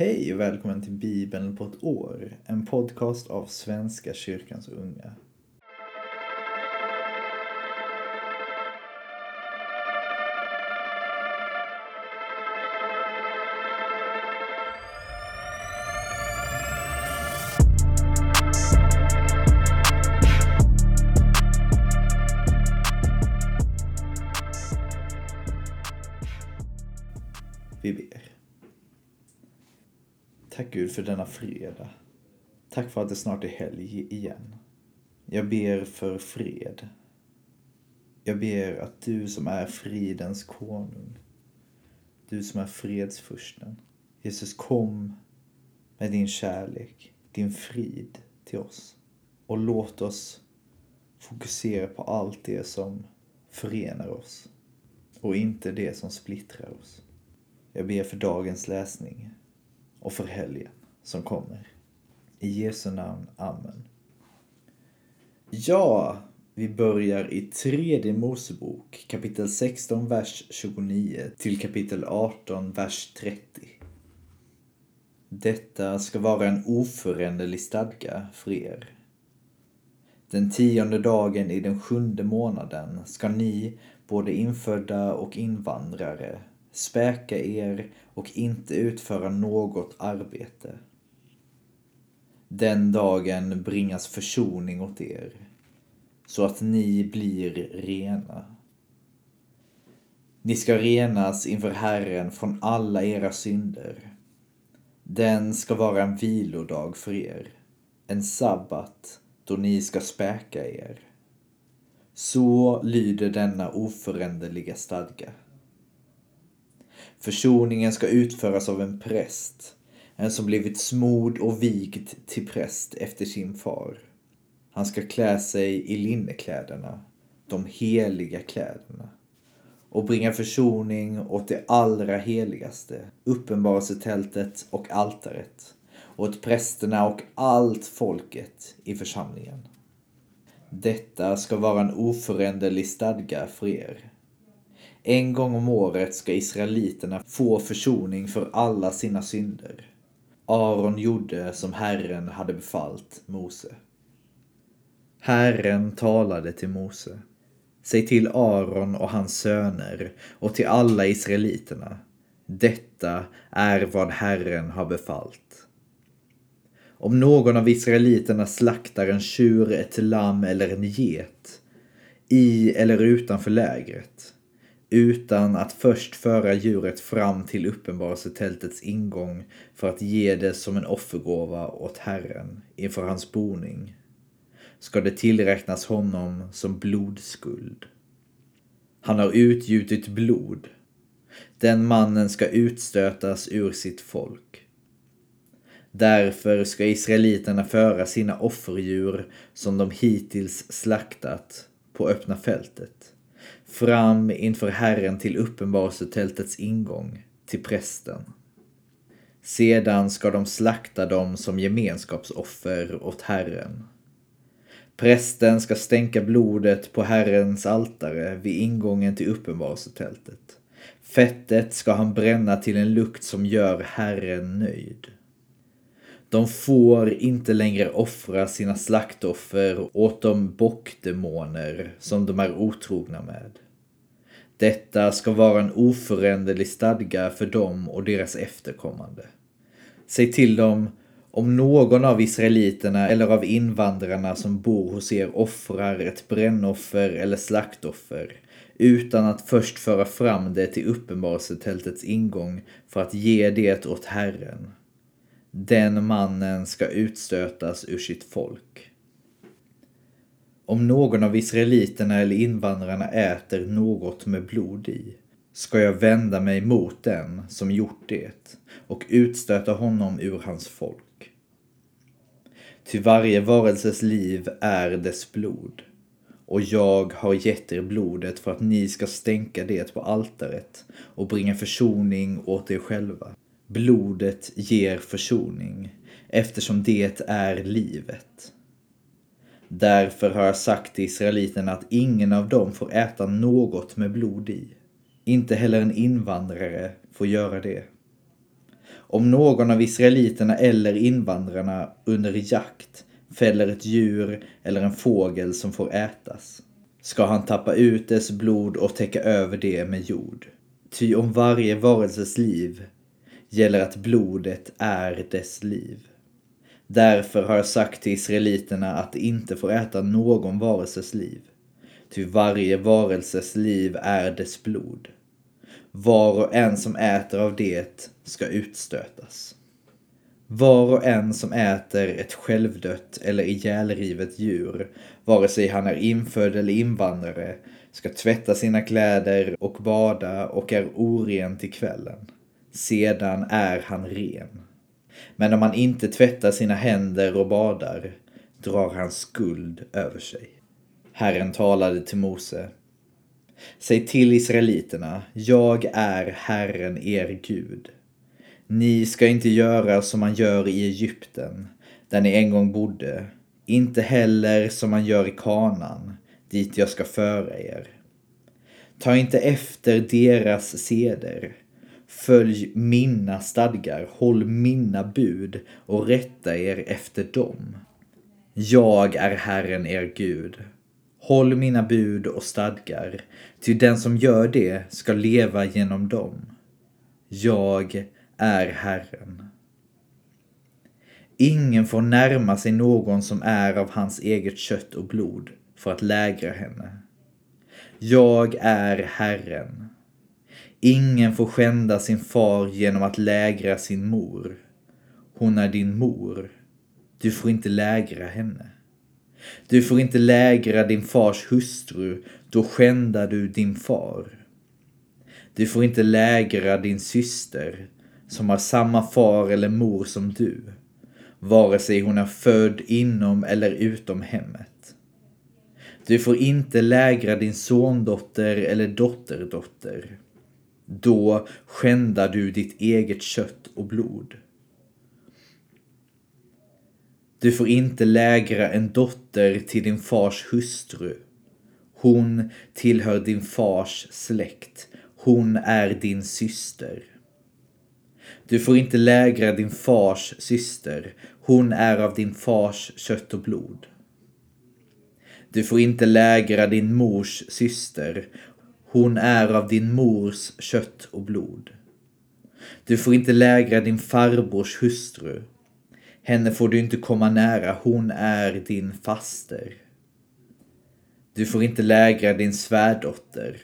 Hej och välkommen till Bibeln på ett år, en podcast av Svenska kyrkans unga. För denna fredag. Tack för att det snart är helg igen. Jag ber för fred. Jag ber att du som är fridens konung, du som är fredsfursten, Jesus kom med din kärlek, din frid till oss. Och låt oss fokusera på allt det som förenar oss och inte det som splittrar oss. Jag ber för dagens läsning och för helgen som kommer. I Jesu namn. Amen. Ja, vi börjar i tredje Mosebok kapitel 16, vers 29 till kapitel 18, vers 30. Detta ska vara en oföränderlig stadga för er. Den tionde dagen i den sjunde månaden ska ni, både infödda och invandrare, späka er och inte utföra något arbete. Den dagen bringas försoning åt er, så att ni blir rena. Ni ska renas inför Herren från alla era synder. Den ska vara en vilodag för er, en sabbat då ni ska späka er. Så lyder denna oföränderliga stadga. Försoningen ska utföras av en präst, som blivit smord och vigd till präst efter sin far. Han ska klä sig i linnekläderna, de heliga kläderna, och bringa försoning åt det allra heligaste, uppenbarelsetältet och altaret, åt prästerna och allt folket i församlingen. Detta ska vara en oföränderlig stadga för er en gång om året ska israeliterna få försoning för alla sina synder. Aron gjorde som Herren hade befallt Mose. Herren talade till Mose. Säg till Aron och hans söner och till alla israeliterna. Detta är vad Herren har befallt. Om någon av israeliterna slaktar en tjur, ett lamm eller en get i eller utanför lägret utan att först föra djuret fram till uppenbarelsetältets ingång för att ge det som en offergåva åt Herren inför hans boning, ska det tillräknas honom som blodskuld. Han har utgjutit blod. Den mannen ska utstötas ur sitt folk. Därför ska israeliterna föra sina offerdjur som de hittills slaktat på öppna fältet fram inför Herren till uppenbarelsetältets ingång, till prästen. Sedan ska de slakta dem som gemenskapsoffer åt Herren. Prästen ska stänka blodet på Herrens altare vid ingången till uppenbarelsetältet. Fettet ska han bränna till en lukt som gör Herren nöjd. De får inte längre offra sina slaktoffer åt de bockdemoner som de är otrogna med. Detta ska vara en oföränderlig stadga för dem och deras efterkommande. Säg till dem, om någon av israeliterna eller av invandrarna som bor hos er offrar ett brännoffer eller slaktoffer utan att först föra fram det till uppenbarelsetältets ingång för att ge det åt Herren. Den mannen ska utstötas ur sitt folk. Om någon av israeliterna eller invandrarna äter något med blod i ska jag vända mig mot den som gjort det och utstöta honom ur hans folk. Ty varje varelses liv är dess blod och jag har gett er blodet för att ni ska stänka det på altaret och bringa försoning åt er själva. Blodet ger försoning eftersom det är livet. Därför har jag sagt till israeliterna att ingen av dem får äta något med blod i. Inte heller en invandrare får göra det. Om någon av israeliterna eller invandrarna under jakt fäller ett djur eller en fågel som får ätas, ska han tappa ut dess blod och täcka över det med jord. Ty om varje varelses liv gäller att blodet är dess liv. Därför har jag sagt till israeliterna att de inte får äta någon varelses liv. Ty varje varelses liv är dess blod. Var och en som äter av det ska utstötas. Var och en som äter ett självdött eller ihjälrivet djur, vare sig han är infödd eller invandrare, ska tvätta sina kläder och bada och är oren till kvällen. Sedan är han ren. Men om han inte tvättar sina händer och badar drar han skuld över sig. Herren talade till Mose. Säg till israeliterna, jag är Herren er Gud. Ni ska inte göra som man gör i Egypten, där ni en gång bodde, inte heller som man gör i Kanan, dit jag ska föra er. Ta inte efter deras seder. Följ mina stadgar, håll mina bud och rätta er efter dem. Jag är Herren er Gud. Håll mina bud och stadgar, ty den som gör det ska leva genom dem. Jag är Herren. Ingen får närma sig någon som är av hans eget kött och blod för att lägra henne. Jag är Herren. Ingen får skända sin far genom att lägra sin mor. Hon är din mor. Du får inte lägra henne. Du får inte lägra din fars hustru, då skändar du din far. Du får inte lägra din syster, som har samma far eller mor som du, vare sig hon är född inom eller utom hemmet. Du får inte lägra din sondotter eller dotterdotter. Då skändar du ditt eget kött och blod. Du får inte lägra en dotter till din fars hustru. Hon tillhör din fars släkt. Hon är din syster. Du får inte lägra din fars syster. Hon är av din fars kött och blod. Du får inte lägra din mors syster. Hon är av din mors kött och blod. Du får inte lägra din farbrors hustru. Henne får du inte komma nära, hon är din faster. Du får inte lägra din svärdotter.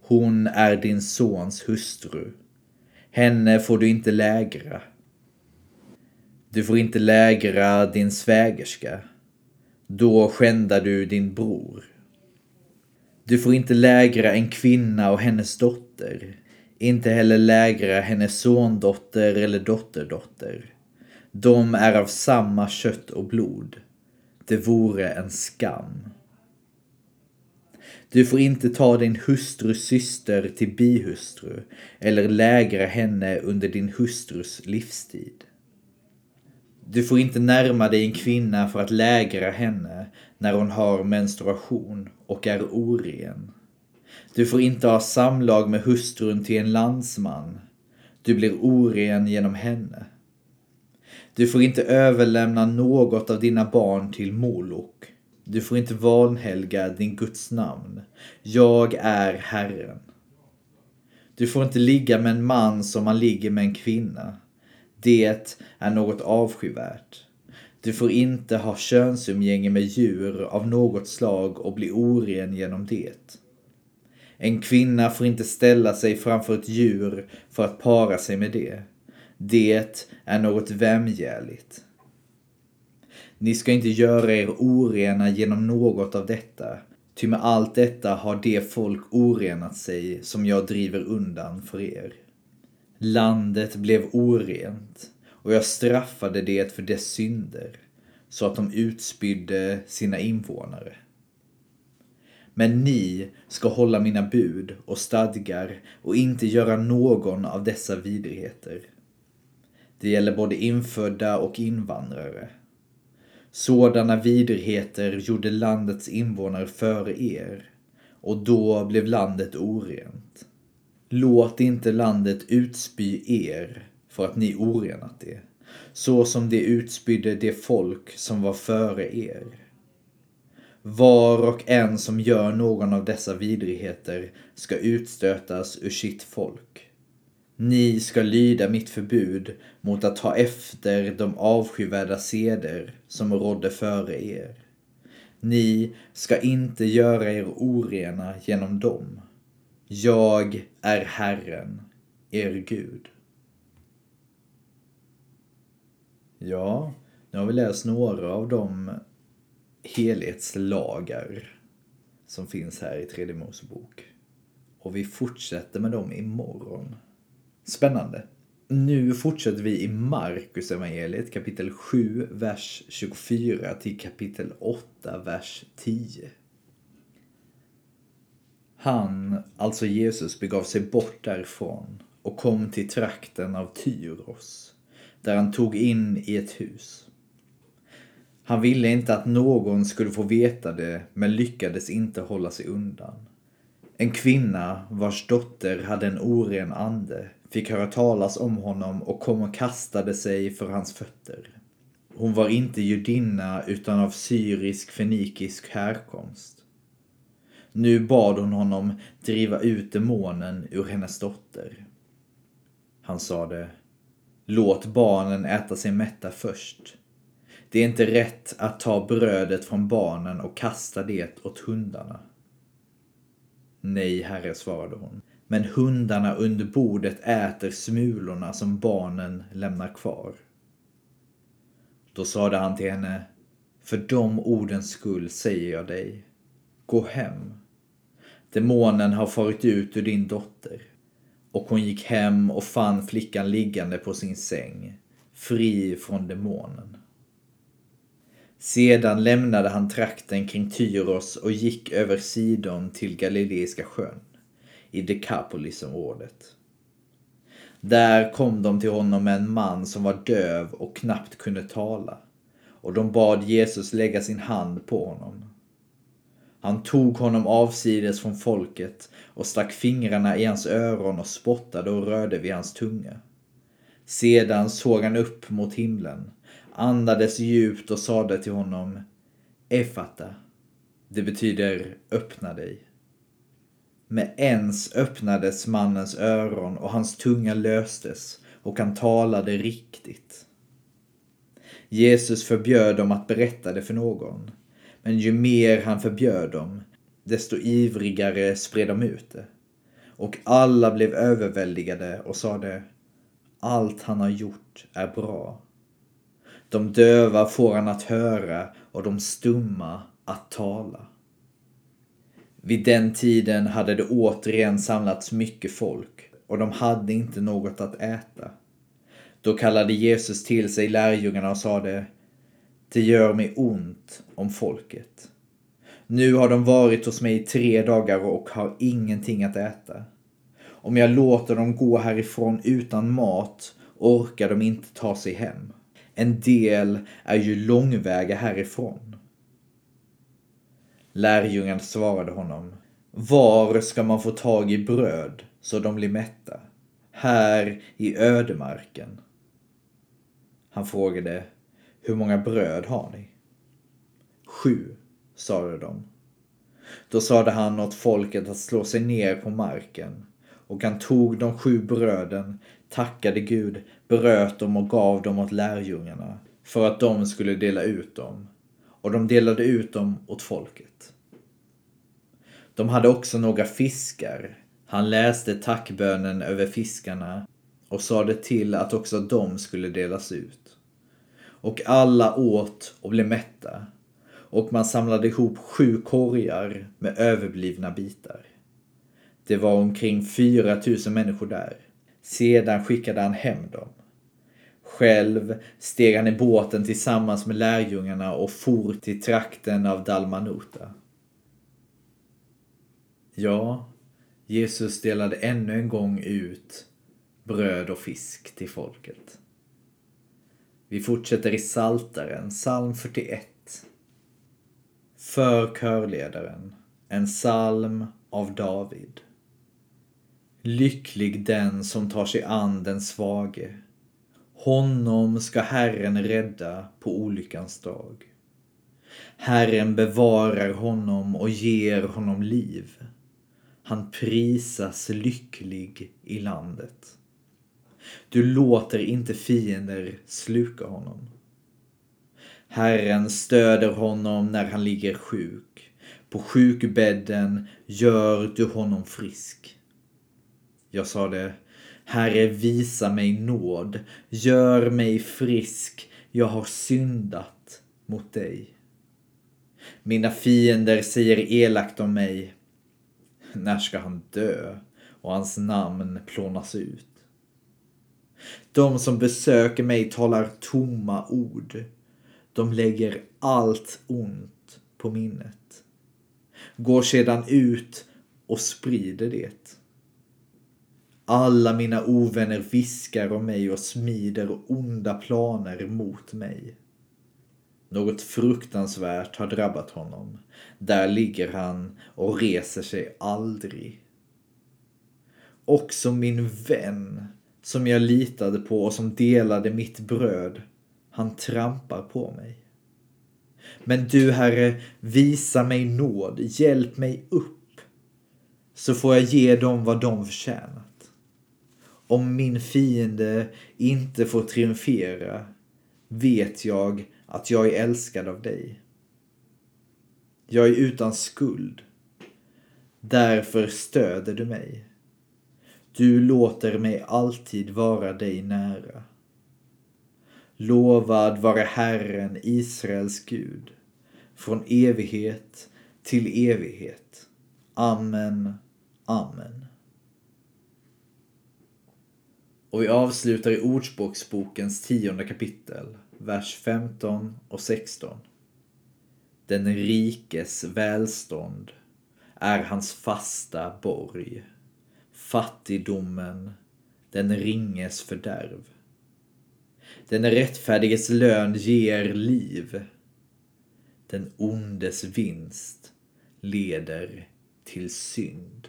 Hon är din sons hustru. Henne får du inte lägra. Du får inte lägra din svägerska. Då skändar du din bror. Du får inte lägra en kvinna och hennes dotter. Inte heller lägra hennes sondotter eller dotterdotter. De är av samma kött och blod. Det vore en skam. Du får inte ta din hustrus syster till bihustru eller lägra henne under din hustrus livstid. Du får inte närma dig en kvinna för att lägra henne när hon har menstruation och är oren. Du får inte ha samlag med hustrun till en landsman. Du blir oren genom henne. Du får inte överlämna något av dina barn till Molok. Du får inte vanhelga din Guds namn. Jag är Herren. Du får inte ligga med en man som man ligger med en kvinna. Det är något avskyvärt. Du får inte ha könsumgänge med djur av något slag och bli oren genom det. En kvinna får inte ställa sig framför ett djur för att para sig med det. Det är något vämjäligt. Ni ska inte göra er orena genom något av detta, ty med allt detta har det folk orenat sig som jag driver undan för er. Landet blev orent och jag straffade det för dess synder så att de utspydde sina invånare. Men ni ska hålla mina bud och stadgar och inte göra någon av dessa vidrigheter. Det gäller både infödda och invandrare. Sådana vidrigheter gjorde landets invånare före er och då blev landet orent. Låt inte landet utspy er för att ni orenat det, så som det utspydde det folk som var före er. Var och en som gör någon av dessa vidrigheter ska utstötas ur sitt folk. Ni ska lyda mitt förbud mot att ta efter de avskyvärda seder som rådde före er. Ni ska inte göra er orena genom dem. Jag är Herren, er Gud. Ja, nu har vi läst några av de helhetslagar som finns här i tredje Mosebok. Och vi fortsätter med dem imorgon. Spännande. Nu fortsätter vi i Markus evangeliet kapitel 7, vers 24 till kapitel 8, vers 10. Han, alltså Jesus, begav sig bort därifrån och kom till trakten av Tyros, där han tog in i ett hus. Han ville inte att någon skulle få veta det, men lyckades inte hålla sig undan. En kvinna vars dotter hade en oren ande fick höra talas om honom och kom och kastade sig för hans fötter. Hon var inte judinna utan av syrisk fenikisk härkomst. Nu bad hon honom driva ut demonen ur hennes dotter. Han sade, låt barnen äta sig mätta först. Det är inte rätt att ta brödet från barnen och kasta det åt hundarna. Nej, herre, svarade hon. Men hundarna under bordet äter smulorna som barnen lämnar kvar. Då sade han till henne, för de ordens skull säger jag dig, gå hem. Demonen har farit ut ur din dotter. Och hon gick hem och fann flickan liggande på sin säng, fri från demonen. Sedan lämnade han trakten kring Tyros och gick över Sidon till Galileiska sjön i Dekapolisområdet. Där kom de till honom med en man som var döv och knappt kunde tala och de bad Jesus lägga sin hand på honom. Han tog honom avsides från folket och stack fingrarna i hans öron och spottade och rörde vid hans tunga. Sedan såg han upp mot himlen, andades djupt och sade till honom Efata. Det betyder öppna dig. Med ens öppnades mannens öron och hans tunga löstes och han talade riktigt. Jesus förbjöd dem att berätta det för någon. Men ju mer han förbjöd dem, desto ivrigare spred de ut det. Och alla blev överväldigade och sade Allt han har gjort är bra. De döva får han att höra och de stumma att tala. Vid den tiden hade det återigen samlats mycket folk och de hade inte något att äta. Då kallade Jesus till sig lärjungarna och sade det gör mig ont om folket. Nu har de varit hos mig i tre dagar och har ingenting att äta. Om jag låter dem gå härifrån utan mat orkar de inte ta sig hem. En del är ju långväga härifrån. Lärjungen svarade honom. Var ska man få tag i bröd så de blir mätta? Här i ödemarken. Han frågade. Hur många bröd har ni? Sju, sade de. Då sade han åt folket att slå sig ner på marken och han tog de sju bröden, tackade Gud, bröt dem och gav dem åt lärjungarna för att de skulle dela ut dem och de delade ut dem åt folket. De hade också några fiskar. Han läste tackbönen över fiskarna och sade till att också de skulle delas ut. Och alla åt och blev mätta och man samlade ihop sju korgar med överblivna bitar. Det var omkring 4000 människor där. Sedan skickade han hem dem. Själv steg han i båten tillsammans med lärjungarna och for till trakten av Dalmanuta. Ja, Jesus delade ännu en gång ut bröd och fisk till folket. Vi fortsätter i Saltaren, psalm 41. För körledaren, en psalm av David. Lycklig den som tar sig an den svage Honom ska Herren rädda på olyckans dag. Herren bevarar honom och ger honom liv. Han prisas lycklig i landet. Du låter inte fiender sluka honom. Herren stöder honom när han ligger sjuk. På sjukbädden gör du honom frisk. Jag sade, Herre visa mig nåd, gör mig frisk, jag har syndat mot dig. Mina fiender säger elakt om mig. När ska han dö och hans namn plånas ut? De som besöker mig talar tomma ord. De lägger allt ont på minnet. Går sedan ut och sprider det. Alla mina ovänner viskar om mig och smider onda planer mot mig. Något fruktansvärt har drabbat honom. Där ligger han och reser sig aldrig. Också min vän, som jag litade på och som delade mitt bröd, han trampar på mig. Men du, Herre, visa mig nåd, hjälp mig upp, så får jag ge dem vad de förtjänat. Om min fiende inte får triumfera vet jag att jag är älskad av dig. Jag är utan skuld. Därför stöder du mig. Du låter mig alltid vara dig nära. Lovad vare Herren, Israels Gud, från evighet till evighet. Amen, amen. Och vi avslutar i Ordspråksbokens tionde kapitel vers 15 och 16. Den rikes välstånd är hans fasta borg. Fattigdomen, den ringes fördärv. Den rättfärdiges lön ger liv. Den ondes vinst leder till synd.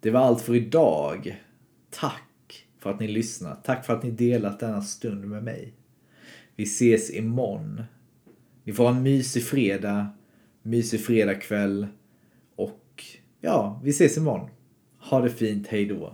Det var allt för idag. Tack för att ni lyssnat. Tack för att ni delat denna stund med mig. Vi ses imorgon. Ni får ha en mysig fredag, mysig fredagkväll ja, vi ses imorgon. Ha det fint, hejdå.